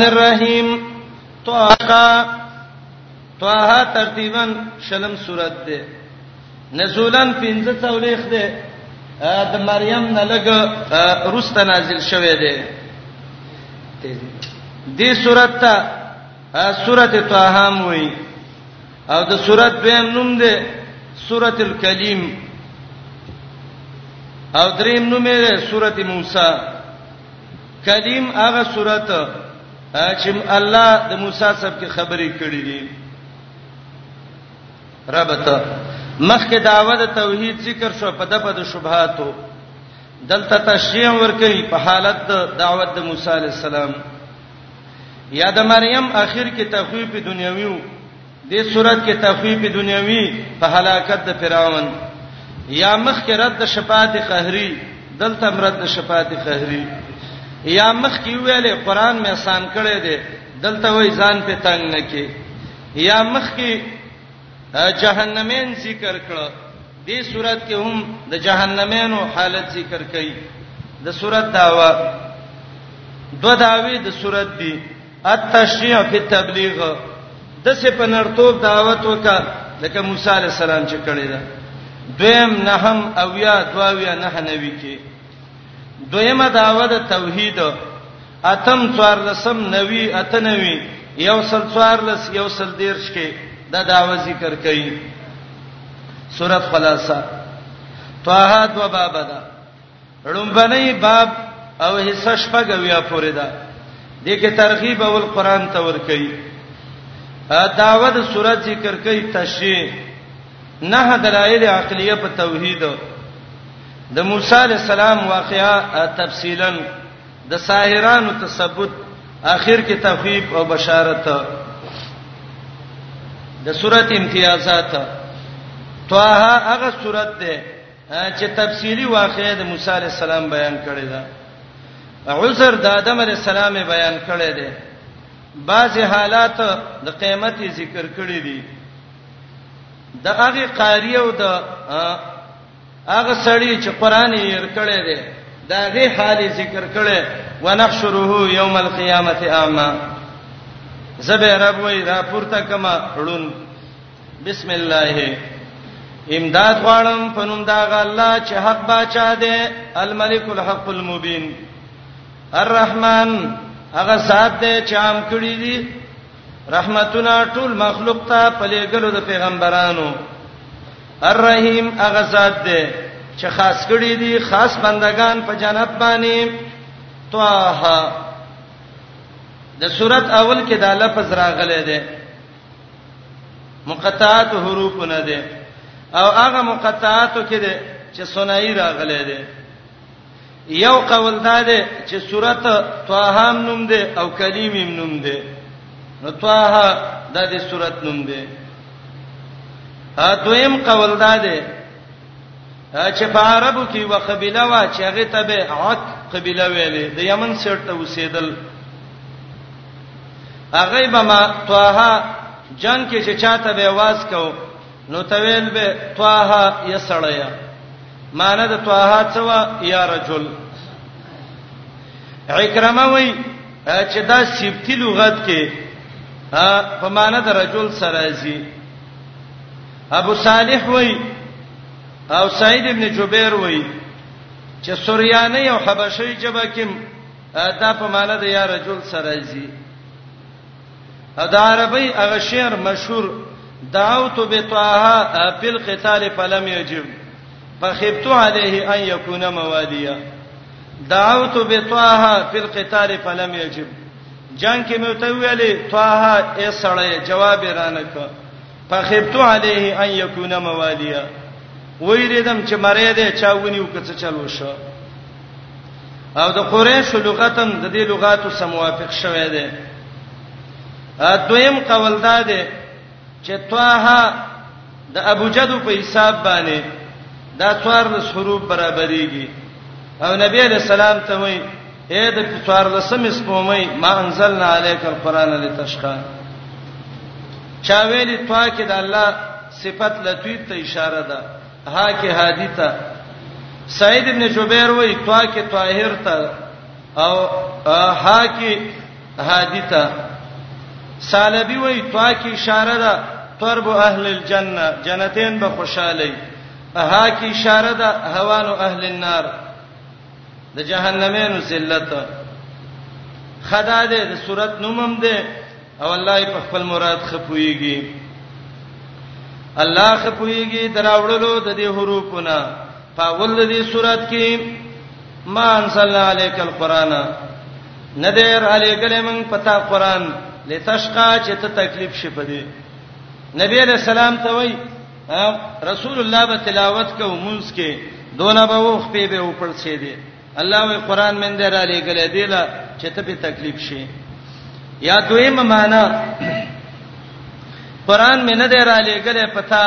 الرحیم طه طه ترتیبا شلم سورۃ ده نزولن 15 تولیخ ده د مریم نه لګ روست نازل شوه ده دې سورۃ ته سورۃ طه موي او د سورۃ به نوم ده سورۃ الکلیم او دریم نوم یې سورۃ موسی کلیم هغه صورت چې الله د موسی سره کې خبرې کړې دي ربته مخکې داوود توحید ذکر شو په دغه د شبهاتو دلته تشریح ورکړي په حالت د دعوت د موسی علی السلام یا د مریم اخر کې تخویف دنیوي دې صورت کې تخویب دنیوي په هلاکت د فرعون یا مخ کې رد شفاعت قهري دلته مرد شفاعت قهري یا مخ کې ویلې قران مې آسان کړی دی دلته وای ځان په تنگ نه کې یا مخ کې جهنمین ذکر کړه دې صورت کې هم د جهنمینو حالت ذکر کړي د صورت داوا دو داوی د صورت دی التشریع فی التبلیغ د څه په نړتوب دعوت وکړه لکه موسی علی السلام چې کړی دا دویم نهم او یا دواویا نه نوي کې دویمه دعوت توحید اتم څوار لسم نوي اتنوي یو سل څوار لس یو سل دیرش کې دا دعوت ذکر کړي سورۃ خلاصہ طه دو باب ده لومبنی باب او حصہ شپږ ویا پورې ده د کې ترغیب او القرآن ته ور کوي داوه د سورۃ ذکر کوي تشریح نه دلایل عقلیه په توحید د موسی علی السلام واقعا تفصیلا د ساحرانو تثبت اخر کې تخویب او بشارت د سورۃ امتیازات طه هغه سورۃ ده چې تفصیلی واقعې د موسی علی السلام بیان کړی دا عذر د آدم علی السلام بیان کړی دی بعض حالات د قیامت ذکر کړی دي د هغه قاری او د هغه سړی چې قران یې ور کړی دی دا هغه حال ذکر کړی ونحشره یوم القیامت اعما زبر رب وی را پورته کما ړون بسم الله امداد غواړم په نوم دا غ الله چې حق باچا دی الملک الحق المبین الرحمن هغه ذات دی چې عام کړی دی رحمتنا ټول مخلوق ته پليګلو د پیغمبرانو الرحیم هغه ذات دی چې خاص کړی دي خاص بندگان په جنت باندې طه د صورت اول کې دا لفظ راغلی دی مقطعات حروف نه دي او هغه مقطعاتو کې دي چې سنای راغلي دي یو قول دا دی چې سورته طه نوم دی او کلیم نوم دی نو طه د دې سورته نوم دی ا دویم قول دا دی چې په عربو کې یو قبيله وا چې هغه ته به عق قبيله ویلې د یمن سر ته وسیدل هغه به ما طه جنگ کې چې چاته به आवाज کو نو تویل به طه یسړیا معنی د طه څوا یا رجل عکرمه وای چې دا سیبتی لغت کې په معنی د رجل سره ځي ابو صالح وای او سعید ابن جبیر وای چې سوریانی او حبشی جبا کې دا په معنی د یا رجل سره زی دا عربی هغه شعر مشهور دعوت بطاها فی القتال فلم یجب فخبت علیه ان یکون موالیا دعوت بطاها فی القتال فلم یجب جنگ کې مې ته ویلې طه اے سړی جواب رانه کړ فخبت عليه ان يكون مواليا ویریدم چې مری دې چا ونیو که څه چلو شو او د قریش لغتم د دې لغاتو سم موافق شوه دی دویم قول دا دی چې طه د ابو جدو په حساب باندې دا څوار د حروف برابرېږي او نبی علیہ السلام ته وایي اے د څوار لسم اسپومې ما انزلنا الیک القرآن لتشقا چا ویلی توا کې د الله صفت لطیف ته اشاره ده ها کې هادی ته سعید ابن جبیر وای توا کې طاهر ته او ها کې هادی ته سالبی وای توا کې اشاره ده طرب اهل الجنه جنتین به خوشاله ها کې اشاره ده هوانو اهل النار د جهنمینو ذلت خدا دې د صورت نومم دې او الله په خپل مراد خپويږي الله خپويږي دراوړلو د دې حروفونه په ول دې صورت کې ما انزل عليك القرآن ندر علی کله من پتا قران لتشقا چې ته تکلیف شې پدې نبی علیہ السلام ته وای رسول الله به تلاوت کو مونږ کې دونه به وخ په به وپړ شي دي الله وی قران من در علی ګل دی لا چې ته په تکلیف شي یا دویم معنا قران من در علی ګل پتا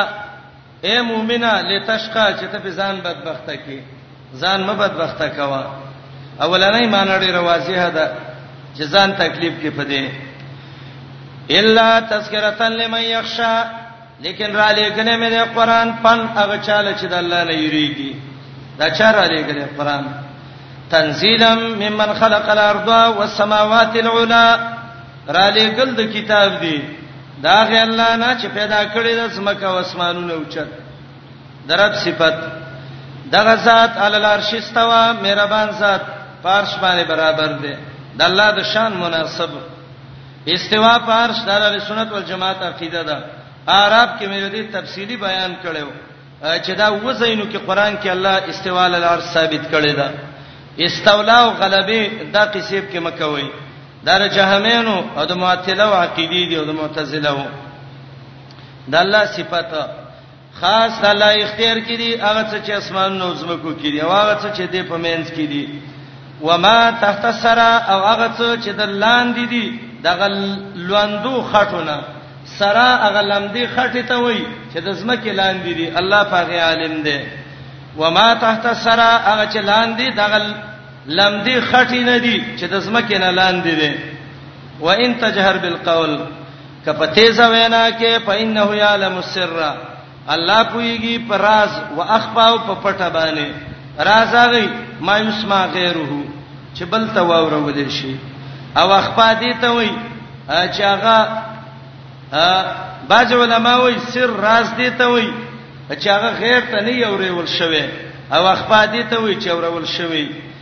اے مومنه لتشقا چې ته په ځان بدبخت کی ځان مې بدبخت کوا اولنې معنا ډیره واضحه ده چې ځان تکلیف کې پدې الا تذکرتن لمن یخشا لیکن را لېګلې مې د قران پن هغه چاله چې د الله نه یریږي دا چا را لېګلې قران تنزیلا ممن خلق الارض والسماوات العلى را لېګل د کتاب دی دا غي الله نه چې پیدا کړی د سمکه او اسمانونه اوچت درب صفت دغه ذات علی العرش استوا مهربان ذات پارش باندې برابر دی د الله د شان مناسب استوا په عرش د اهل سنت والجماعت عقیده ده اعراب کې مې دې تفصیلی بیان کړو چې دا وزینو کې قران کې الله استوا علی العرش ثابت کړی ده استولا او غلبه دا قصیب کې مکوي دا جهمینو او د معتله او عقیدی دي او د معتزله وو د الله صفات خاص د الله اختیار کې دي هغه څه چې اسمان نو زمکو کې دي او هغه څه چې د پمنس کې دي وما تحت سرا او هغه څه چې د لاندې دي د غل لوندو خټونه سرا هغه لمدي خټه ته وای چې د زمکه لاندې دي الله پاک عالم دی وما تحت سرا هغه چې لاندې د غل لمدي خټه نه دي چې د زمکه نه لاندې دي وان تجهر بالقول کپه تیز وینا کې پاینه یعلم السر الله پویږي پر راز او اخفا او په پټه باندې راز هغه ما یسمع غیره چې بل ته واورول شي او اخفا دي ته وای چې هغه باج علماء وای سر راز دي ته وای چې هغه غیر ته نه یورول شوی او اخفا دي ته وای چې اورول شوی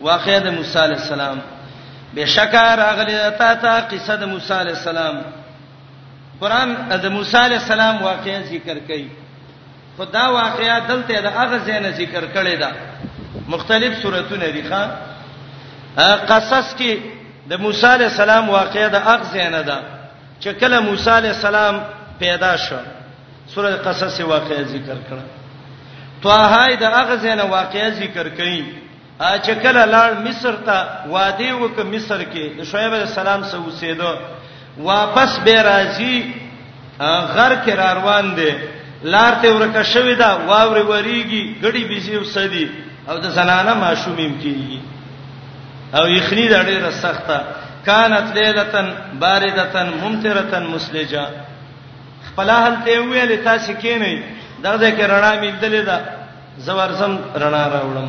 واقعه د موسی علی السلام بشکا راغلی تا ته قصه د موسی علی السلام قران د موسی علی السلام واقعا ذکر کړي خدا واقعا دلته د هغه زینه ذکر کړي دا مختلف سوراتونه دي ښا قصص کې د موسی علی السلام واقعا د هغه زینه ده چې کله موسی علی السلام پیدا شو سوره قصص واقعي ذکر کړه طه د هغه زنه واقعي ذکر کړي چې کله لاړ مصر ته وادي وک مصر کې د شعیب علی السلام سره اوسېدو واپس به راځي غر کې را روان دي لار ته ورکه شوې ده واوري وریږي غړي بيزي وسدي او د زنانه ماشومیم کیږي او یخنی د ډیره سخته کانت لیلتن باردتن ممترتن مسلجه خپل اهل ته ویل تاسو کینې دغه ځای کې رڼا مې دلې ده زورزم رڼا راوړم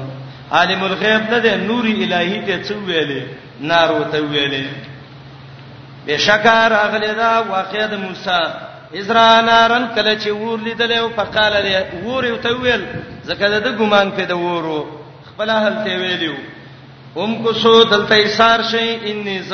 عالم الغیب نه ده نور الہی ته څو ویلې نار وته ویلې بشکا راغلی دا واقع د موسی ازرا نارن کله چې ور لیدل او فقال له ور یو ته ویل زکه د ګمان په د ورو خپل هلته ویلو هم کو سو دلته ایثار شي انی ز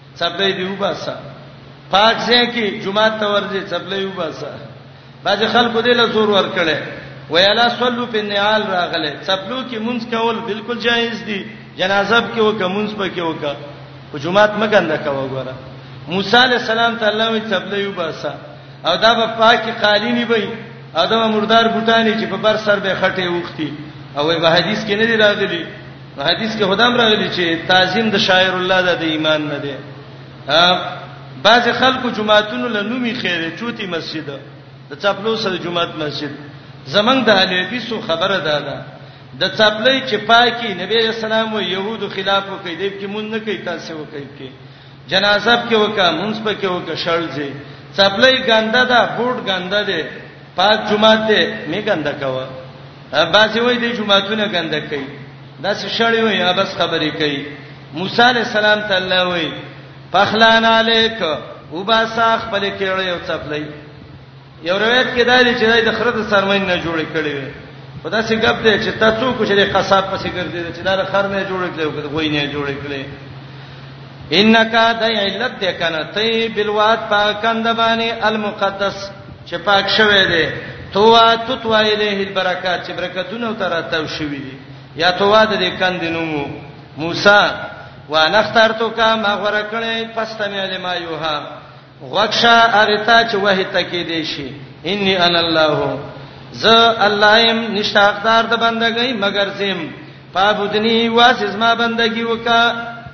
څپلۍ دی وباسه پاک ځای کې جمعه ته ورځي څپلۍ وباسه بعض خلکو دې له زور ور کړي ویلا صلو په نعال راغله څپلو کې مونږ کول بالکل جایز دي جنازه کې وکه مونږ پکې وکه او جمعات مګنده کا وګوره موسی علی السلام ته الله وی څپلۍ وباسه او دا په پاکي قالینی وي ادم مردار بوټانی چې په بر سر به خټه وختی او په حدیث کې نه دی راغلی نو حدیث کې خدام راغلی چې تعظیم د شاعر الله د ایمان نه دی بعض خلکو جمعهتونو لنومي خیره چوتی مسجد د چاپلو سره جمعهت مسجد زمنګ د حلیفي سو خبره ده ده د چاپلې چې پاکي نبی رسول الله او يهودو خلاف وکړي د کې مون نه کوي تاسو وکړي کې جنازه کې وکړه مونږ په کې وکړه شړځي چاپلې ګنده ده بوټ ګنده ده پاک جمعه ته می ګنده کوا بعضی وای د جمعهتونه ګنده کوي دا څه شړی وای یا بس خبرې کوي موسی علی السلام ته الله وای پخلان علیک وباسا خپل کېړې او چپلې یو روایت کې دا دی چې د خرد سرمن نه جوړ کړي وي په داسې غب دی چې تاسو کو شری قصاب پسې ګرځي چې دا خر نه جوړ کړي او غوي نه جوړ کړي انک د علت ده کنه تی بلوات پاکند باندې المقدس چې پاک شوه دی توا تتوا الیه البرکات چې برکتونه تر اتو شوی دي یا توا د دې کند نومو موسی وانا اخترتو کا ما غره کړې پستمه لما یوها غوښه ارتا چې وه تکې دی شي انی ان الله ز الله يم نشته حقدار د بندګۍ مگر زم پابودنی واسز ما بندګي وکا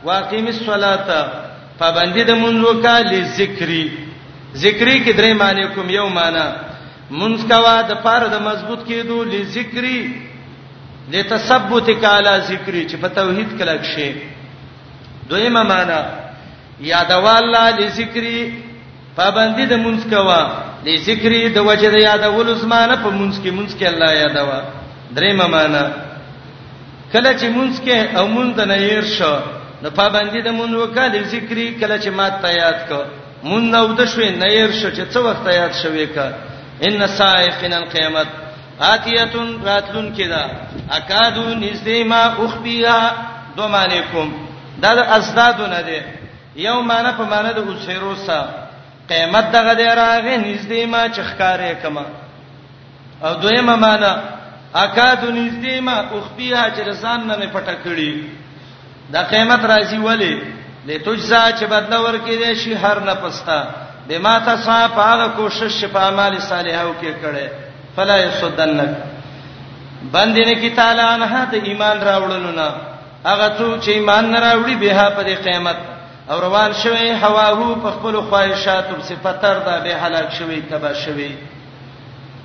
واقیم الصلاه پابندی د مونږ وکاله ذکری ذکری کې درې معنی کوم یو معنی مونږ کوا د پاره د مضبوط کېدو لذکری لتثبت کالا ذکری چې په توحید کلک شي دویمه معنی یادواله لذکری پابندی د مونږ کوا د ذکر د وجه د یادولو زمانه په مونږ کې مونږ کې الله یادوا درې ممانه کله چې مونږ کې او مونږ د نیر شو نو پابندی د مونږ وکړه د ذکر کله چې مات ته یاد کو مونږ نو د شوې نیر شو چې څو وخت یاد شوې کا ان سائقن القیامت آتیتون راتلون کدا اکادو نزدې ما اخبیا دوه معنی کوم دا د اسدادونه دي یو معنی په معنی د اوسیرو سا قیامت دغه دی راغې نږدې ما چې ښکارې کما او دویمه معنی اکاد نږدې ما اخبیا چې رسان نه مې پټه کړی دا قیامت راځي ولی لتجزا چې بدل ورکې دي شي هر نه پستا بما تسا پاغه کوشش په اعمال صالحو کې کړي فلا یصدنک بندینه کی تعالی نه د ایمان راوړلو نه هغه څوک چې ایمان نه راوړي به په دې قیامت او روان شوی هوا هو په خپل خواهشاتو په پتر دا به هلاک شوی تبا شوی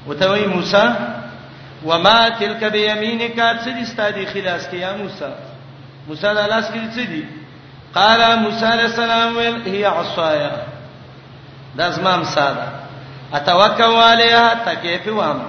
وتوی موسی وما تلک بیمینک اتسدی ستادی خلاص کی یا موسی موسی د لاس کې څه دي قال موسی علیہ السلام ویل هي عصایا دا زمام ساده اتوکل علیها تکیف وامه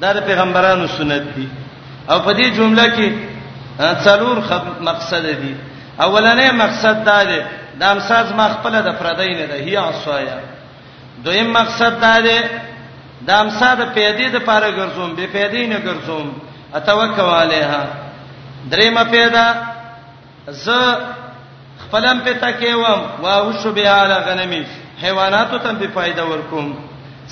دا د پیغمبرانو سنت دي او په دې جمله کې څلور مقصد دي اولنې مقصد دا دی د امساز ما خپل د پردای نه ده هي عصایا دویم مقصد دا دی د امسا د پیدې د پاره ګرځوم به پیدې نه ګرځوم اتوکل علیها دریمه پیدا ز خپلم په تکیوم واو شو به علی غنمی حیواناتو ته په فائدہ ورکوم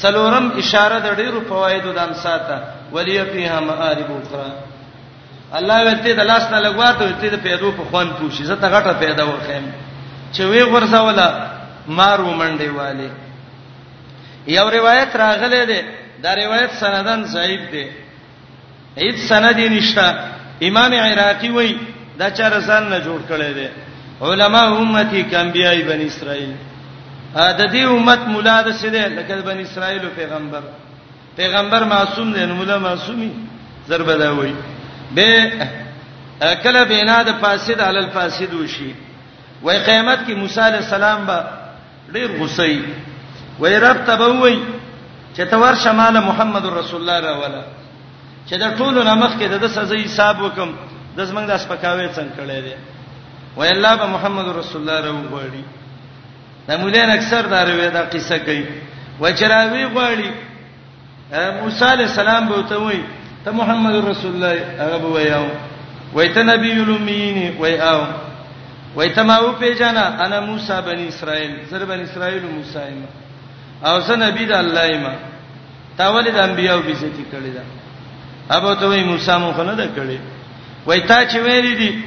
څلورم اشاره د ډیرو فوایدو د انساته ولی فیها مآرب اخرى الله ولته د لاس نه لګواته ولته د پیدو په خوان پوښي زه ته غټه پیدا ورخم چې وی ورځوله مار ومنډي والي یو روایت راغله ده دا روایت سندن ضعیف ده هیڅ سند یې نشته امام عراقي وای دا چا رسان نه جوړ کړي دي علما امتی کمبیای بنی اسرائیل د دې امت مولا د سره لکه بنی اسرائیل پیغمبر پیغمبر معصوم دی نو مولا معصومی ضرب دا وای به کله بنا د فاسد علی الفاسد وشي وای قیامت کې موسی علی السلام به ډیر غصې وای رب ته به وای چې ته ورشه مال محمد رسول الله راولا چې دا ټول نامخ کې د سزا حساب وکم د زمنګ د سپکاوي څنګه کړی دی وای الله به محمد رسول الله راو غوړي د مولین اکثر دا روي دا قصه کوي وچراوي غوړي موسی علی السلام به ته وای ته محمد رسول الله هغه به وایو وای ته نبی الامین وای او وای ته ما و پیژانا انا موسی بنی اسرائیل زر بنی اسرائیل موسی ما او زه نبی د الله ما تا ولې د انبیو بیزتی کړی دا ابو ته وای موسی مو خنه ده کړی وای تا چې ویری دي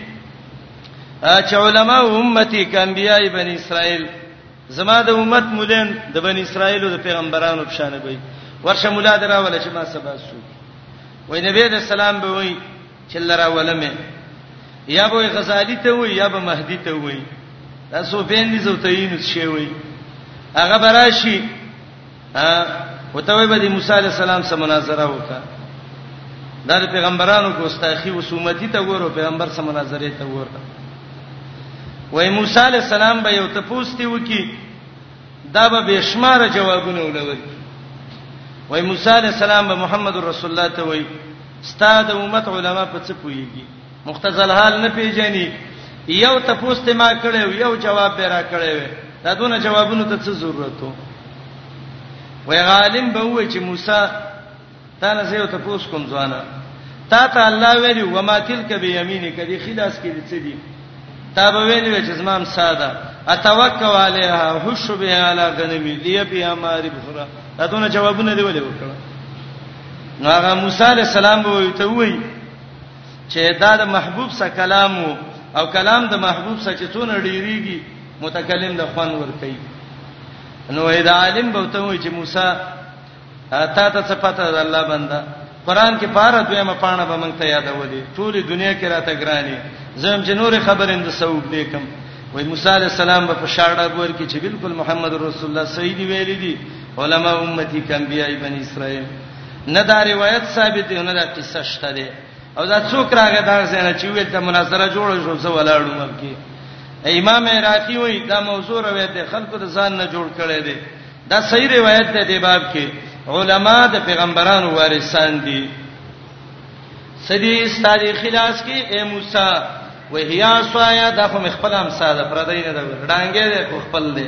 چې علما امتی ک انبیای بنی اسرائیل زما د امت مولین د بنی اسرائیل او د پیغمبرانو په شان وي ورشه مولا دراول چې ما سبا سو وای نبی د سلام به وای چې لرا ولمه یا به غزالی ته وای یا به مهدی ته وای تاسو بیندې زوتین شي وای هغه براشي او ته به د موسی علی السلام سره مناظره وکړه دا د پیغمبرانو ګوستاخی او سومتی ته ګورو پیغمبر سره مناظره ته ګورو وای موسی علی السلام به یو ته پوښتنه وکي دا به بشمار جوابونه ولور وای موسی علی السلام به محمد رسول الله ته وای ستاد امت علما په څه پويږي مختزل حال نه پیژني یو تپوس ته ما کړو یو جواب به را کړو دا دونه جوابونو ته څه ضرورت وو وای عالم به وای چې موسی تا نه زه تپوس کوم ځوانه تا ته الله ویلی و ما تلک بیمینه کدی خلاص کې دې څه دي تا به ویلی چې زمام ساده اتوکل علیها حش بها علی غنمی دی بیا ماری بخرا دا دونه جوابونه دی ولې وکړه نو هغه موسی علی السلام به وي ته وای چې دا د محبوب سره کلام او کلام د محبوب سره چې څونه ډیریږي متکلم له خوان ور کوي نو اې دا عالم به ته وي چې موسی تا ته څه پته ده الله بندا قران کې پاره دویمه پاڼه به مونږ ته یادولې ټولې دنیا کې راته ګرانی زم چې نور خبرې اند سوق دې کم وای موسی علی السلام په شاړه ګور کې چې بالکل محمد رسول الله صحیح دی ویلي دي علما امتی کم بیای بنی اسرائیل نه دا روایت ثابت دی نه دا قصه شته ده او دا څوک راغی دا زنه چې ویل ته مناظره جوړ شو زه ولاړم مکه امام عراقی وایي دا موضوع روایت ده خلکو د ځان نه جوړ کړي دي دا صحیح روایت ده دی باب کې علما د پیغمبرانو وارثان دي سدي ستاري خلاص کې اے موسی وهیا سوایا د خپل خپل هم ساده پردای نه دا ډانګې ده خپل ده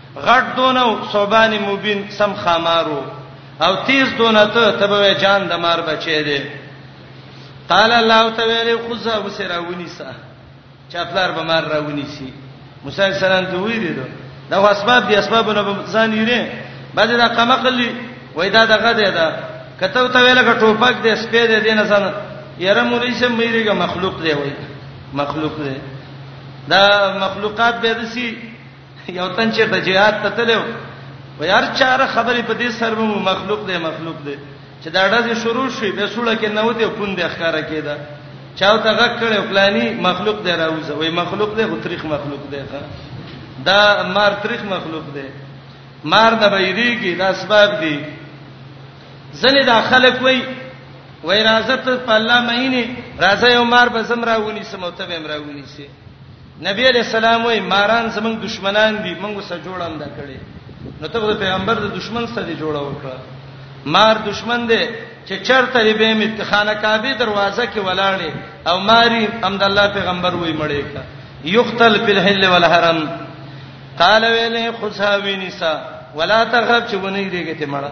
غټ دونه او صوبان مبین سم خامارو او تیز دونه ته تبوی جان د مار بچی دی قال الله تعالی خذا وسرا ونیسا چا پلار به مار راونی سي موسی السلام ته وی دی دا اسباب دي اسباب نه ځان یې بعد دا قمقلی وای دا دغه دی دا کته ته ویل کا ټوپک دې سپې دې دین سره یره مولوی سم مېریګه مخلوق دی وای مخلوق دی دا مخلوقات به دسی یو تن چې د جهاد ته تلو و یار چاره خبرې په دې سر مو مخلوق دی مخلوق دی چې دا ډزې شروع شي به سوړه کې نه وته پوند ښکارا کېده چاو ته غک کړي پلاني مخلوق دی راوځه وای مخلوق دی غتریخ مخلوق دی ښا دا مار تریخ مخلوق دی مار د بيدیږي د اسباب دي ځنې دا خلک وای وای راځه ته په الله مینه راځه یو مار به زم راونی سموته به مراونی سي نبی علیہ السلام وای ماران زمنګ دشمنان دي موږ سره جوړم دا کړي نو ته د پیغمبر د دشمن سره جوړه وکړه مار دشمن دی چې چرته یې به مت خانه کعبه دروازه کې ولاړې او ماری هم د الله پیغمبر وای مړې کا یقتل فی الحل والحرم قال ویلې خصاوی نساء ولا تغب چې ونی دیګه ته مړه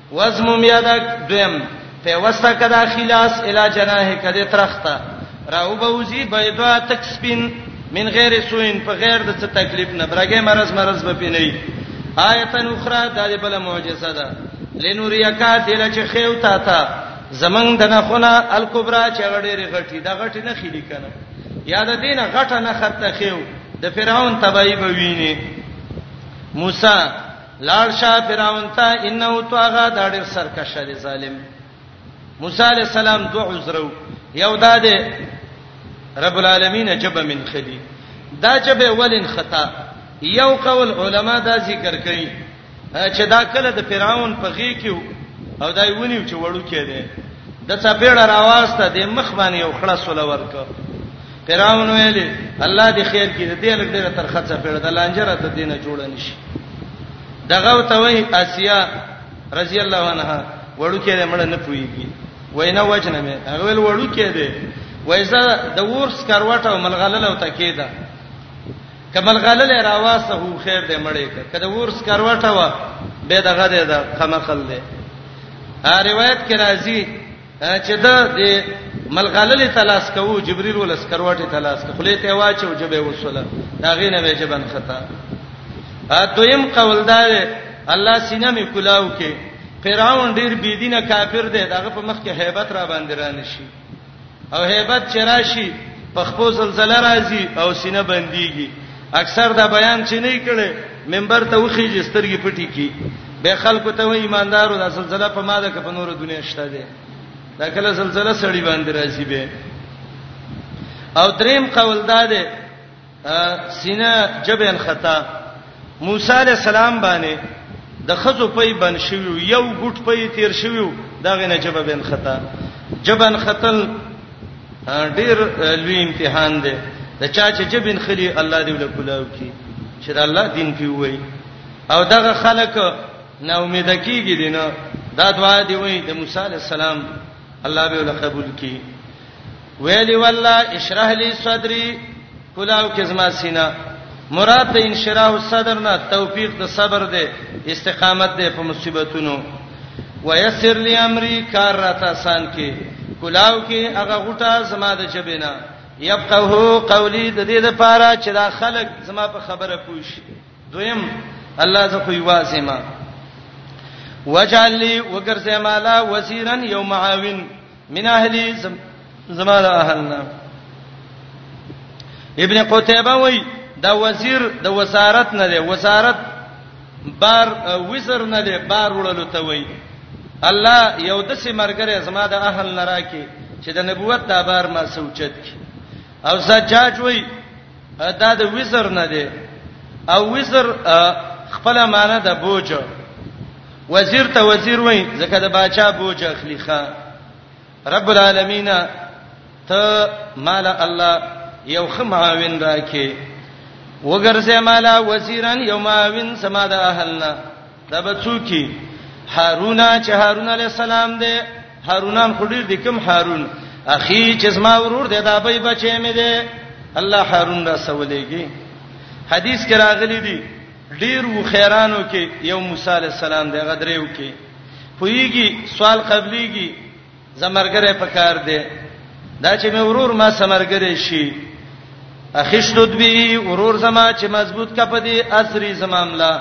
وزمم یادک دویم پیوسته کدا خلاص الی جناح کده ترخته راو بوزی بيضا تک سپین من غیر سوین په غیر د څه تکلیف نه برګه مرز مرز به پینې آیت اخرى د دې بل معجزه ده لنوریکا دل چې خیو تا تا زمنګ د نخونه الکبرى چې غډېری غټي د غټي نه خېلی کنه یاد دین غټه نه خرته خېو د فرعون تبعی به ویني موسی لاړ شه فرعون ته انه طغى دا ډېر سرکش دی ظالم موسی عليه السلام دوه عذرو یو دا دی رب العالمین جب من خدی دا جب ولن خطا یو قول علما دا ذکر کوي چې دا کله د فرعون په غی کې او دا ونیو چې وړو کې دی د څپېړه راواسته د مخ باندې یو خړه سول ورک فرعون ویلې الله دې خیر کړي دې لګ ډېر تر خرچه پیړ د لانجره ته دینه جوړ نشي دغه ته وای اسیا رضی الله عنها وړو کې مړ نه پويږي وینا وجنه مې هغه ول وړو کې دې وایزه د ورس کاروټه او ملغلل او تکیدا کمل غلل راواسه هو خیر دې مړې کده ورس کاروټه وا به دغه دې دا خمخل دې ا روایت کې راځي چې د دې ملغللې تلاش کوو جبريل ول سکروټي تلاش کوو خلې ته واچو جبه وسوله دا غینه به جبن خطا ا دویم قول دا الله سینه می کلاو کې فرعون ډیر بيدینه کافر دی داغه په مخ کې hebat را باندې رانه شي او hebat چرآشي په خپل زلزلہ راځي او سینه بنديږي اکثر دا بیان چې نه کړي منبر ته وخیږي سترګې پټي کی به خلکو ته وای ایماندارو د زلزلہ په ماده کې په نورو دنیا شته دي دا کله زلزلہ سړی باندې راځي به او دریم قول دا ده سینه جبل خطا موسی علی السلام باندې د خزو پي بن شوی یو ګټ پي تیر شوی دغه نه جبل خطا جبن خطل ډیر لوی امتحان دی د چا چې جبن خلی الله دې ول کولاو کی چې د الله دین پی وای او دغه خلک نا امید کیږي دینه دا دعا دی وای د موسی علی السلام الله به ول قبول کی ویلی والله اشرح لي صدري کلاو کې زما سینا مراد د انشراح الصدر نه توفیق د صبر دی استقامت دی په مصیبتونو ويسر لي امري کار را ته آسان کې کلاو کې هغه غټه زما د جبینا يفقهو قولي د دې د پاره چې دا خلک زما په خبره پوښ دویم الله زه خو یوازې ما وجعل لي وګرځه مالا وزیرن یو معاون من اهلی زما له اهلنا ابن قتيبه وای دا وزیر د وزارت نه دی وزارت بار وزر نه دی بار وړلو ته وای الله یو د سیمرګره زما د اهل نه راکې چې د نبوت دا بار ما سوچت کی او زجاج وای دا د وزر نه دی او وزر خپل معنی د بوج وزیر ته وزیر وای ځکه د باچا بوج اخلي ښا رب العالمین ته مال الله یو خماوین راکې وګرځه مالا وزیران یو ماوین سما د اهلنا دا به څوکي هارون چې هارون علی السلام دی هارونان خډیر دی کوم هارون اخی چې زما ورور دی دا به بچی مې دی الله هارون را سولېږي حدیث کې راغلی دی ډیر و خیرانو کې یو موسی علی السلام دی غدریو کې پویږي سوال قبليږي زمرګره په کار دی دا چې مې ورور ما سمرګره شي اخشدود به ورور زما چې مضبوط کپ دی اسری زماملا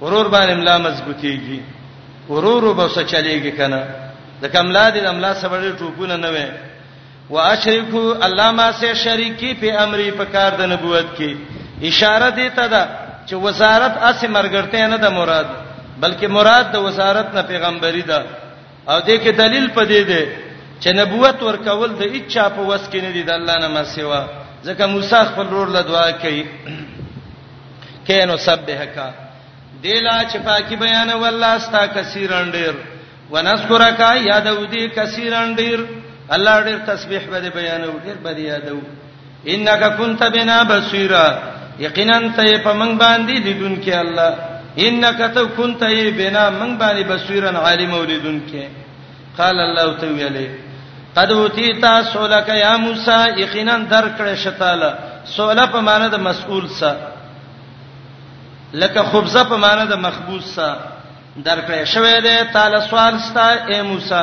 ورور باندې ملا مضبوطیږي ورور وبس چلیږي کنه د کملا دې املا سبړې ټوپونه نه وې واشرکو الله ما سه شریکی په امرې په کار د نبوت کې اشاره دی ته دا چې وزارت اسې مرګرته نه د مراد بلکې مراد د وزارت نه پیغمبري ده او دې کې دلیل پدې دی چې نبوت ورکول د اچا په وس کې نه دی د الله نه مسیوا ځکه موسی خپل رور له دعا کوي کینو سبحک دیلا چې پاکي بیان والله استا کثیرن ډیر ونذکرک یادو دی کثیرن ډیر الله ډیر تسبیح به بیانو ډیر به یادو انک كنت بنا بصيرا یقینا ته په من باندې لیدونکې الله انک ته كنت ای بنا من باندې بصيرا عالم ولیدونکې قال الله تعالی قد اوتیتا سولک یا موسی یقینا درکړې شتاله سوله په معنی د مسئول سا لکه خبزه په معنی د مخبوز سا درکړې شوې ده تعالی سوال ستا اے موسی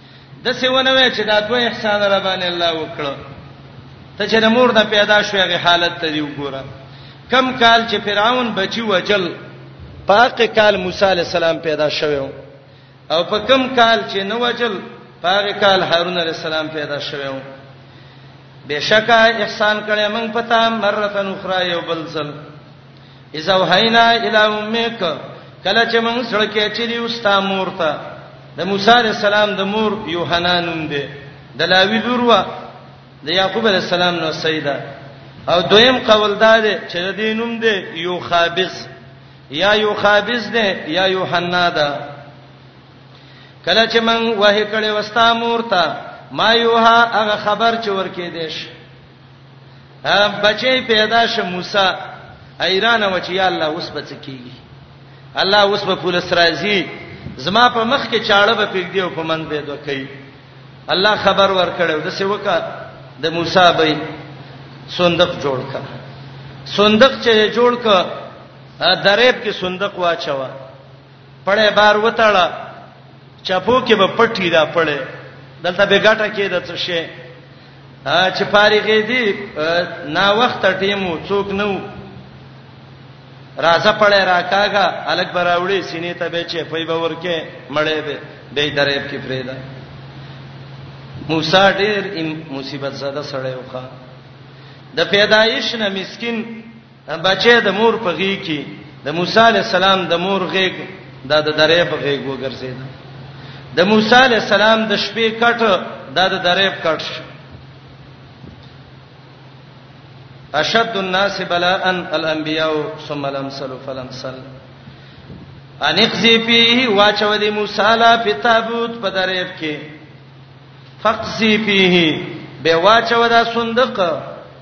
داسې ونه وایه چې دا دوه احسان ربانې الله وکړو ته چې د مور نه پیدا شوې هغه حالت ته دی وګوره کم کال چې فرعون بچي وجل پاک کال موسی علی السلام پیدا شوی او په کم کال چې نو وجل پاک کال هارون علی السلام پیدا شوی بشکا احسان کړي موږ پتا مرتن اخرى یو بل ځل اذا وحینا الی امک کله چې موږ سره کې چې دی وستا مور ته د موسی علی السلام د مور یوحنا نوم دی د لاوی لور و د یعقوب علی السلام نو سیدا او دویم قول دا دی چې د نوم دی یو خابس یا یو خابس دی یا یوحنا ده کله چې موږ وه کړي وستا مور ته ما یوها هغه خبر چې ورکې دیش بچي پیدا شه موسی ایران و چې یا الله اوس بچ کیږي الله اوس په پولیس راځي زما په مخ کې چاړه به پیګ دی او په من به دوه کوي الله خبر ورکړو د سیوکا د موسی به صندوق جوړ کړ صندوق چې جوړ کړ درېب کې صندوق واچوا پړې بار وتاړه چپو کې به پټي دا پړې دلته به ګټه کې د څه شي چې فارغې دي نا وخت ټیمو څوک نو راځه پړې راکاګه الګ براوړي سینې ته به چې پي به ورکه مړې به به درېب کې فریدا موسی ډېر مصیبت زده سړی وخا د پیدایش نه مسكين بچې د مور په غیږ کې د موسی علی السلام د مور غیږ د د درې په غیږ وګرځید د موسی علی السلام د شپې کټ د د درې په کټ شو اشد الناس بلاء الانبیاء ثم الامثل فالامثل ان اخزی فيه واچو دی موسی علی په تابوت په درې کې فقزی فيه به واچو دا صندوق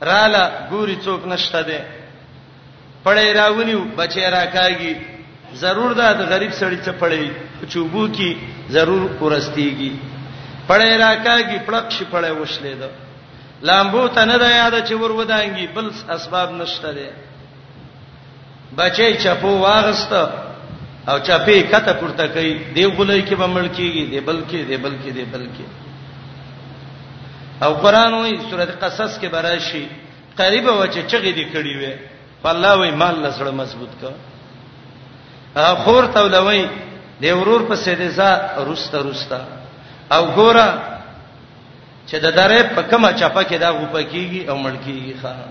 راله ګوري څوک نشته دی پړی راونیو بچی راکاږي ضرور دا د غریب سړی څه پړی چوبو کی ضرور ورستیږي پړی راکاږي پړق شي پړی وشلې ده لامبو ته نه دا یاد چې ور ودانګي بل اسباب نشته دی بچي چپو واغست او چپی کته پورته کوي دی غلې کې به مړ کیږي دی بلکې دی بلکې دی بلکې او قران وی سورۃ قصص کې براشي قریب و چې چغې دی کړي وي الله وی مال لسړه مضبوط کا خور تولوي دی ورور په سیدزا روسته روسته او ګوره چې د درې په کومه چپه کې دا غوپه کیږي او مړ کیږي خان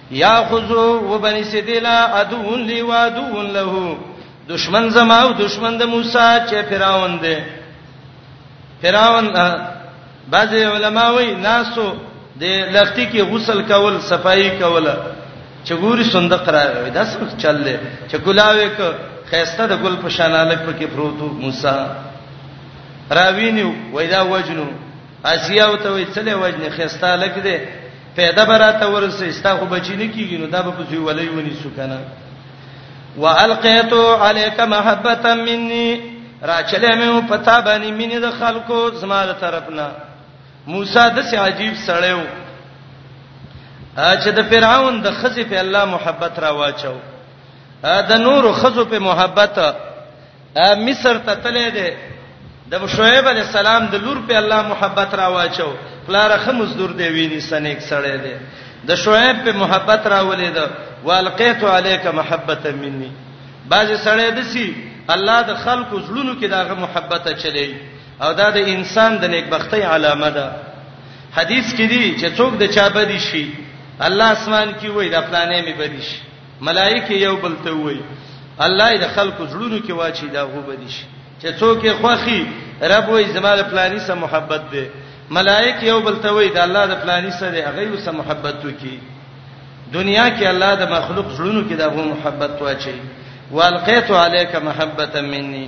یا خذو وبني سدلا عدو لی وادو له دشمن زما او دشمن د موسی چې فراون دی فراون بعض علما وایي ناسو د لختی کې غسل کول صفائی کول چې ګوري صندوق راغی دا څه چل دی چې ګلاوي ک خيسته د ګل په شانالک پکې پروتو موسی راوینیو وای دا وجنو اسیا او ته وای څلې وجنه خيسته لک دی پیدا براته ورسې ستا خو بچی نه کیږي نو دا به پسې ولې ونی سو کنه والقیت علیک محبتا مني راچلې مې پتا باندې مینې د خلکو زماره طرفنا موسی د سي عجیب سړیو چې د فرعون د خزې په الله محبت را واچو د نور خزو په محبت مصر ته تللی دی د شعیب علی السلام د لور په الله محبت را واچو پلار خه مزدور دی ویني سنیک سړی دی د شعیب په محبت را ولید والقیت علیک محبت مني باز سړی دسی الله د خلکو زړونو کې داغه محبت چلی او دا د انسان د نیکبختی علامه ده حدیث کې دی چې څوک د چا بدی شي الله اسمان کې وای د پلانې می بدی شي ملائکه یو بل ته وای الله دې خلکو زړونو کې واچي دا هو بدی شي چې څوک یې خوخي رب وې زماره پلاني سره محبت دې ملائکه یو بل ته وای دا الله د پلاني سره هغه یو سره محبت وکي دنیا کې الله د مخلوق زړونو کې دا هو محبت واچي والقیت علیک محبتا مني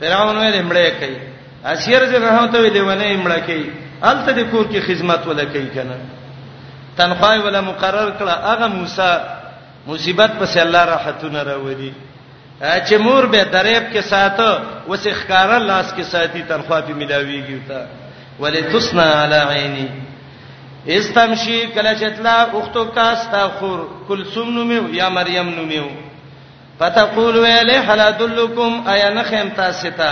فرعون ویل مړې کوي اسیر دې نه هوته ویلې ونه مړې کوي الته دې کور کې خدمت ولا کوي کنه تنخواه ولا مقرر کړه هغه موسی مصیبت پس الله راحتونه راوړي چې مور به دریب کې ساتو وسې ښکارا لاس کې ساتي تنخواه به ملاويږي تا ولتصنا علی عینی استمشي کله چې تلا اختو کا استغفر کلثوم نومو یا مریم نومو فتقول ویل هل ادلکم ایا نخیم تاسو ته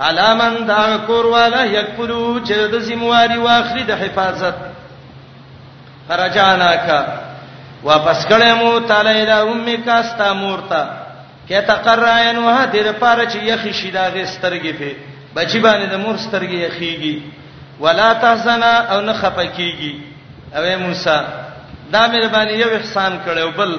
علامن دا کور والا یکفلو چې د زمواري واخلي د حفاظت فرجانا کا واپس کړه مو تعالی اله امي کا ستا مورتا کې تقراین وه د لپاره چې یخی شي دا غسترګي په بچی باندې د مور سترګي یخیږي ولا تحزنا او نه خپکیږي اوې موسی دا مې باندې یو احسان کړو بل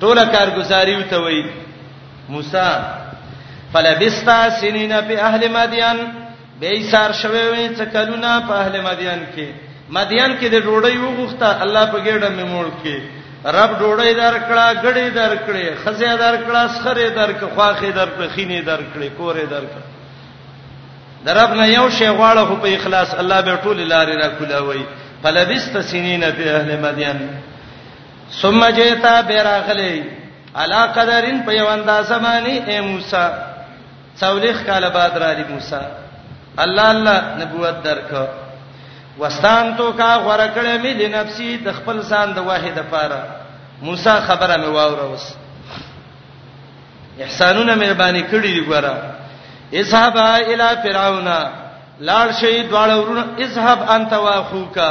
ټوله کارګزاري وته وی موسی فلبستا سنین په اهل مدین به ایثار شوی وي چې کلونه په اهل مدین کې مدین کې د ډوړی وغوښته الله په ګډه میمول کې رب ډوړی درکړه غړي درکړي خزه درکړه سخره درک خواخه درک خینه درکړي کورې درک درب نه یو شی غواړه خو په اخلاص الله به ټول لارې را کولاوي فلبست سنین فی اهل مدین ثم جئتا براغلی علا قدرن په یو اندازه باندې اے موسی څولېخ کاله بعد را دي موسی الله الله نبوت درک وستان تو کا غره کړه مې د نفسي د خپل ځان د واحد پاره موسی خبره مې واوره وس احسانونه مې باندې کړی دی ګوره اذهب الى فرعون لاړ شي دواړه ورونه اذهب انت واخوکا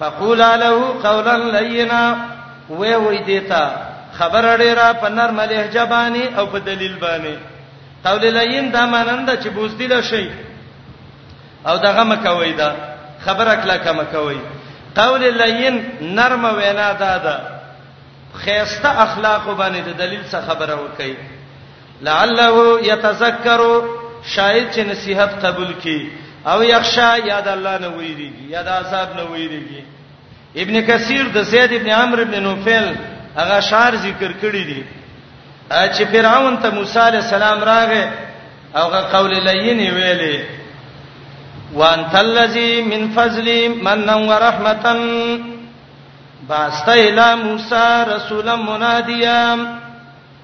فقولا له قولا لینا وې وې دیتا خبر ډیرا په نرم لهجه باندې او په دلیل باندې قول لین دا مانند چې بوزدل شي او دغه مکوي دا خبره کله کما کوي قول لین نرم وینا دا ده خيسته اخلاق باندې د دلیل څخه خبره وکړي لعله يتذكر شاید چې نصيحت قبول کړي او یخشا یاد الله نه ویریږي یاد عذاب نه ویریږي ابن کثیر د زید ابن عمرو ابن نوفل هغه شار ذکر کړی دی چې فرعون ته موسی علی السلام راغې اوغه قول لین ویلې وانت الذی من فضل من ورحمتا باست الی موسی رسولا منادیا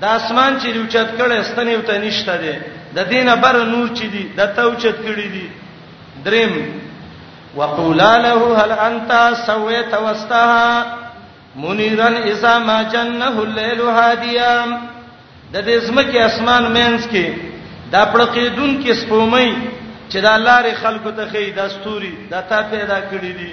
د اسمان چې دی اوچت کړي ستنې وته نشته دی د دینه بر نور چې دی د ته اوچت کړي دی دریم وقولا له هل انت سويت واستها منيرا اذا ما جنه الليل هاديا د دې زمکه اسمان مینس کې دا پړقیدون کې سپومې چې دا لارې خلکو ته خې د استوري د تا پیدا کړې دي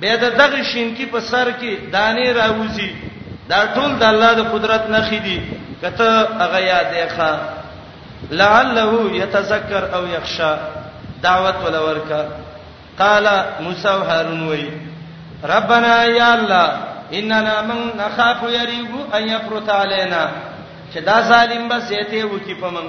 به د دغه شینکی په سر کې دانې راوځي دا ټول د الله د قدرت نه خېدي کته هغه یادې ښا لعله یتذکر او یخشا دعوت ولا ورکا قال موسی و هارون وی ربنا یا الله اننا من نخاف یریغو ان یفرط علینا چې دا ظالم به زیته وکي په موږ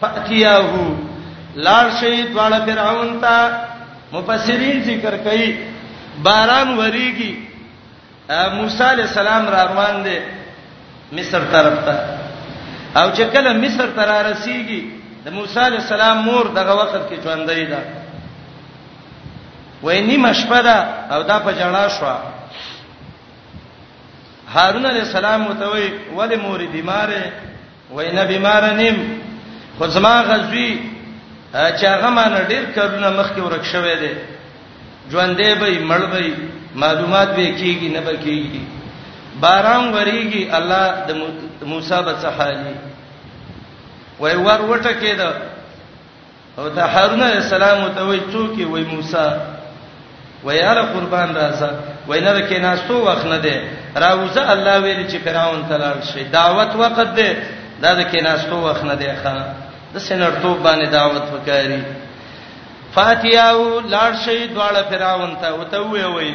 فاتیاه لار شي دواړه فرعون ته مفسرین ذکر کوي باران وریږي موسی علی السلام را روان دي مصر طرف ته او چې کله مصر ته را رسیږي د موسی علی السلام مور دغه وخت کې ژوندۍ ده وای نیمه شپه ده او دا په جړا شو هارون علی السلام وتوي ولې مور دې ماره وای نبی مارنیم خو زما غزوی چې هغه مان ډیر کارونه مخکې ورک شوه دی ژوندې به مړ به معلومات به کیږي نه به کیږي باران وریږي الله د موسی بچ حالي وای ور وټه کېده او ته هارون علیہ السلام ته وای څوک وای موسی ویاله قربان راځه وینره کې ناستو وخت نه دی راوځه الله ویل چې فرعون تلل شي دعوت وخت دی دا د کې ناستو وخت نه دی ښا د سنرتوب باندې دعوت وکړي فاتیاو لاړ شي دواړه فرعون ته وته وی وی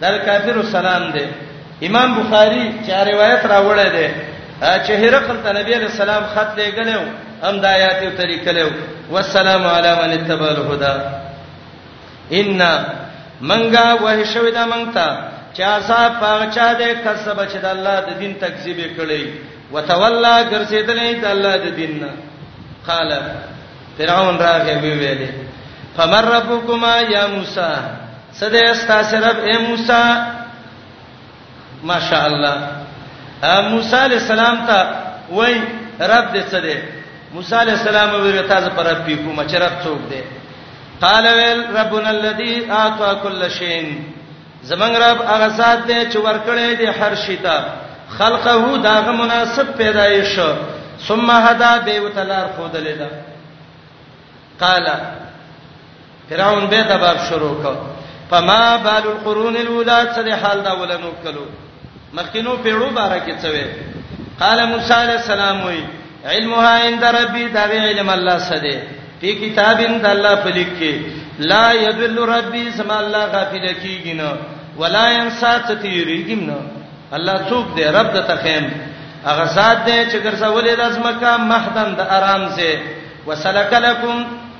دا کافر سلام دی امام بخاری چې روایت راوړی دی چې هرقل ته نبی علیہ السلام خط لګلو هم د آیات او طریقې له والسلام علی من اتبع الهدى ان منګه وه شوی دا منګتا چا صاحب هغه چا دې کسب چې د الله د دین تکذیب کړي وتولى ګرځیدلې د الله د دین نه قال فرعون راغی وی ویلې فمر ربکما یا موسی سده استاس رب اے موسی ماشاء الله موسی علی السلام ته وای رب دې څه دې موسی علی السلام ویل تاسو پر رب پیکو مچ رب څوک دې قال ویل ربنا الذي اعطى كل شيء زمنګ رب هغه ذات دی چې ورکړې دی هر شي ته خلقه داغه مناسب پیدایش ثم هدا به وتلار خود لیدا قال فرعون به دباب شروع کو فما بال القرون الاولى صد حال دا ولنو کلو مخکینو پیړو باره کې څه وې قال موسی علیہ السلام وی علمها عند ربي دا علم الله سره په کتاب د الله په لیک کې لا يدل ربي سما الله غافل کیږي نه ولا ينسى تیریږي نه الله څوک دی رب د تخیم هغه ذات دی چې ګرځولې د ازمکه محدن د آرام سه وسلک لكم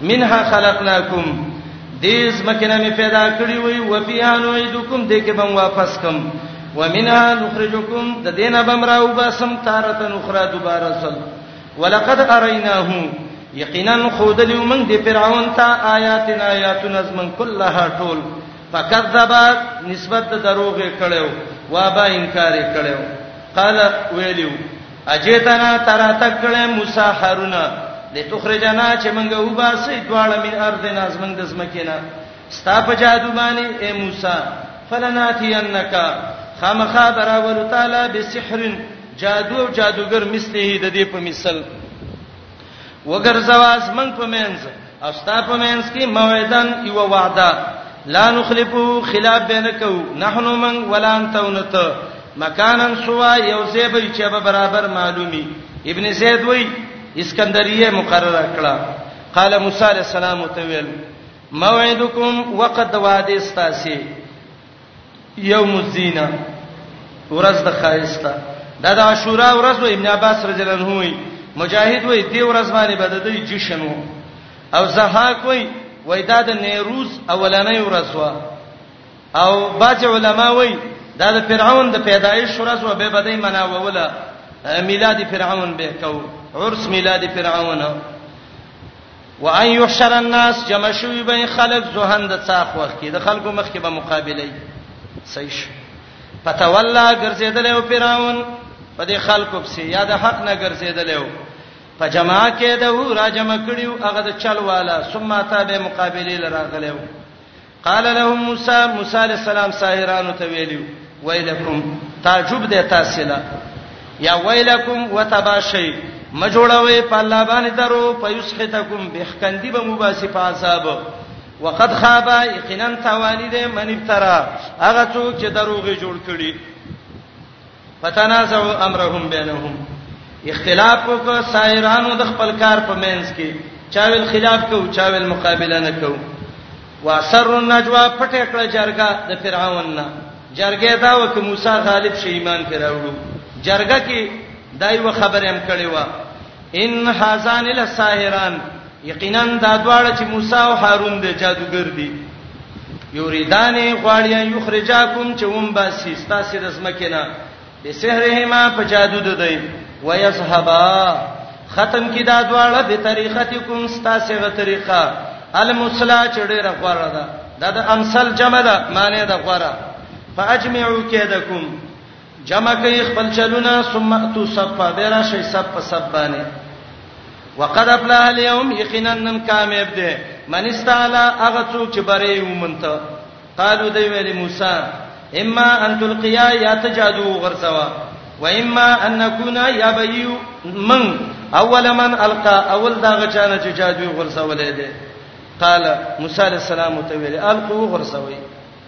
منها خلقناکم دې زمکه نه می پیدا کړی وي او فیها نعیدکم دې کې بم واپس کم ومنها نخرجکم د دینه بم راو باسم تارته نخرا دوباره سل ولقد اریناه یقینا خود له من دی فرعون ته آیاتنا آیاتنا از من کلها ټول فکذبات نسبت دروغ کړو وابا انکار کړو قال ویلو اجیتنا ترا تکړه موسی هارون لتخرجنا چې موږ وباسي دواړه من ارضنا زمنګ د زمکینا ستا په جادو باندې اے موسی فلناتینک خامخا براول تعالی بسحر جادو او جادوګر مثله د دې په مثال وګرځوا زمنګ په مینځ او ستا په مینځ کې موعدن یو وعده لا نخلفو خلاف بینکو نحنو من ولا انت ونت مکانن سوا یو ځای به چې به برابر معلومي ابن زید وای اسکندریه مقرره کړه قال موسی علیہ السلام تو ویل موعدکم وقد وعده استاسی یوم الزینه ورځ د خایسته دا د عاشورا ورځ و ابن عباس رضی الله عنه وی مجاهد وی دی ورځ باندې بددې جشن وو او زهاک وی وای دا د نیروز اولنې ورځ و او باج علما وی دا د فرعون د پیدایش ورځ و به بدې مناوله میلاد فرعون به کو عرس میلاد فرعون و ان یحشر الناس جمع شوی به خلق زهن د څاخ وخت کې د خلکو مخ کې به مقابله وي صحیح شو فتولا ګرځیدل او پیراون په دې خلکو پسې یا د حق نه ګرځیدل او په جما کې د را جمع کړیو هغه د چل والا ثم تا به مقابله لراغلو قال لهم موسی موسی علیہ السلام ساحرانو ته ویلو ویلکم تعجب ده تاسو لا یا ویلکم وتباشی ما جوړوي په الله باندې درو په یسختکم بهکندی به مباسی په عذاب وقد خاب یقینا توانی ده من ابترا هغه څوک چې دروغ جوړ کړي فتنازعوا امرهم بینهم اختلاف وکړه سایرانو د خپل کار په مینس کې چاویل خلاف کو چاویل مقابله نه کو واسر النجوا پټه کړه جرګه د فرعون نه جرګه دا وک موسی غالب شي ایمان کې راوړو جرګه کې دایو خبره هم کړې و ان حزان الساهران یقینا دا دواړه چې موسی او هارون د جادوګر دي یوریدانه غواړي یخرجاکم چې هم باسي ستاسو د زمکه نه به سحرهما په جادو د دی ويذهبا ختم کی دا دواړه به طریقتکم ستاسو غ طریقه المسلا چې ډیره غوړه ده دا د امثال جمع ده معنی ده غوړه فاجمعوا کیدکم جمع کوي خپل چلونه ثم اتو صف بیرا شي صف په صف باندې وقد افلح اليوم یقینا نن کامیاب دي من استعلا هغه څوک چې بری ومنته قالو دی ویل موسی اما ان تلقیا یا تجادو غرسوا و اما ان نكون یا بیو من اول من القا اول دا غچانه چې جادو غرسولې دي قال موسی عليه السلام ته ویل القو غرسوي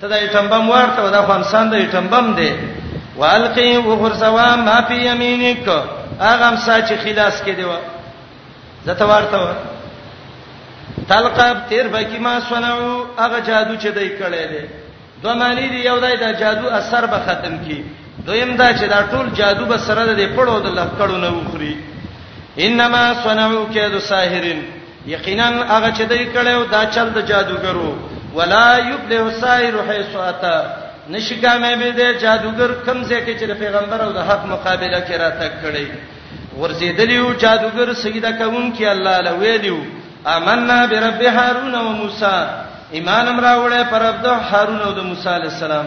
ته دا ایټم بم ورته دا افغانستان د ایټم بم دی والقی وغرزوا ما فی یمینک هغه هم ساچ خلاص کې دی و زته ورته و تلقب تیر بکی ما سنعو هغه جادو چې دای کړی دی دوه معنی دی یو دای دا جادو اثر به ختم کی دویم دا چې دا ټول جادو به سره د پړو د لکړو نه وخوري انما سنعو کید ساحرین یقینا هغه چې دوی کړو دا چل د جادوګرو ولا یبلغ سائر حيث اتا نشکا مې به د جادوګر کمزې کې چې پیغمبر او د حق مقابله کې راته کړی ورزیدلیو جادوګر سجده کوون کې الله له ویلیو آمنا برب هارون و موسی ایمان امراوړې پر عبد هارون او د موسی علی السلام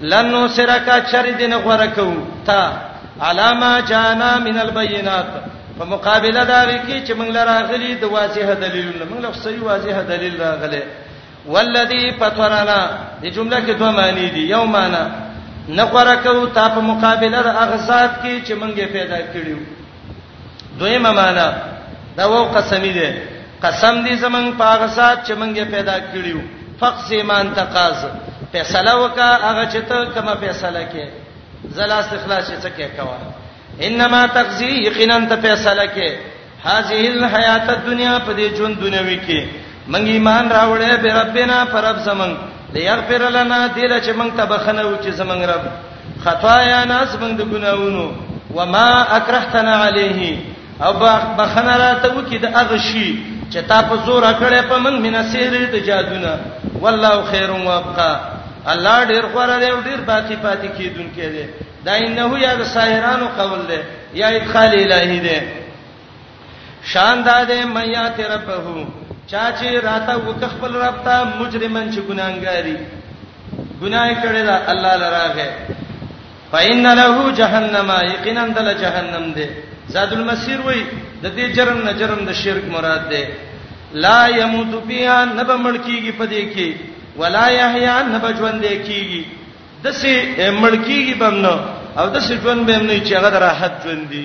لنو سرکا چر دین غره کو تا علامه جانا من البینات په مقابله دا کی چې موږ لراغلی د واضح دلیلونه موږ له صحیح واضح دلیل راغله والذي فطرنا دې جمله کې دوه معنی دي یو معنی نقره کو تا په مقابله د اغزاد کې چې موږ پیدا کړیو دویمه معنا دا و قسمی ده قسم دې زمنګ پاغه ذات چې مونږ یې پیدا کړیو فقص ایمان تقاز فیصله وکا هغه چې ته کومه فیصله کې زلا استخلاص چې څه کې کوا انما تقضی یقینا ته فیصله کې هذه الحیات الدنیا په دې ژوند دنیوي کې مونږ ایمان راوړې به ربنا پر رب زمنګ ليغفر لنا دله چې مونږ ته بخنه و چې زمنګ رب خطايا ناس من د ګناونو وما اکرهتنا عليه او بخنه راته وکي د هغه شي چې تا په زور کړې په من من سحر د جادونا والله خير وابقا الله ډیر غوړه دی او ډیر باقی پاتې کیدونکې دی دا انه یا د ساحرانو قول دی یا ادخال الهی دی شان دا دی میات ربه چا چې راته وک خپل رب ته مجرمن چې ګناګاری ګناه کړی دا الله لراغه فإن له جهنم یقینا دل جهنم دی زاد المسیر وای د دې جرم نه جرم د شرک مراد دی لا يموت فيها نب ملکیږي پدې کې ولا يحيى نب ژوند کېږي دسه ملکیږي بمنه او دسه ژوند بمنه چې هغه راحت ژوند دی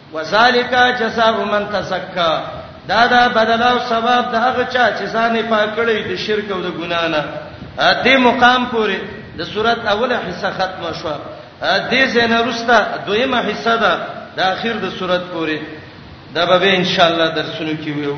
وذالک جزاء من تزکا دا دا بدل او ثواب دا هغه چا چې ځان پاک کړی د شرک او د ګنا نه دې مقام پورې د صورت اوله حصہ ختم شو دې زنه رستا دویمه حصہ ده د اخر د صورت پورې دا به ان شاء الله درسونه کې ویو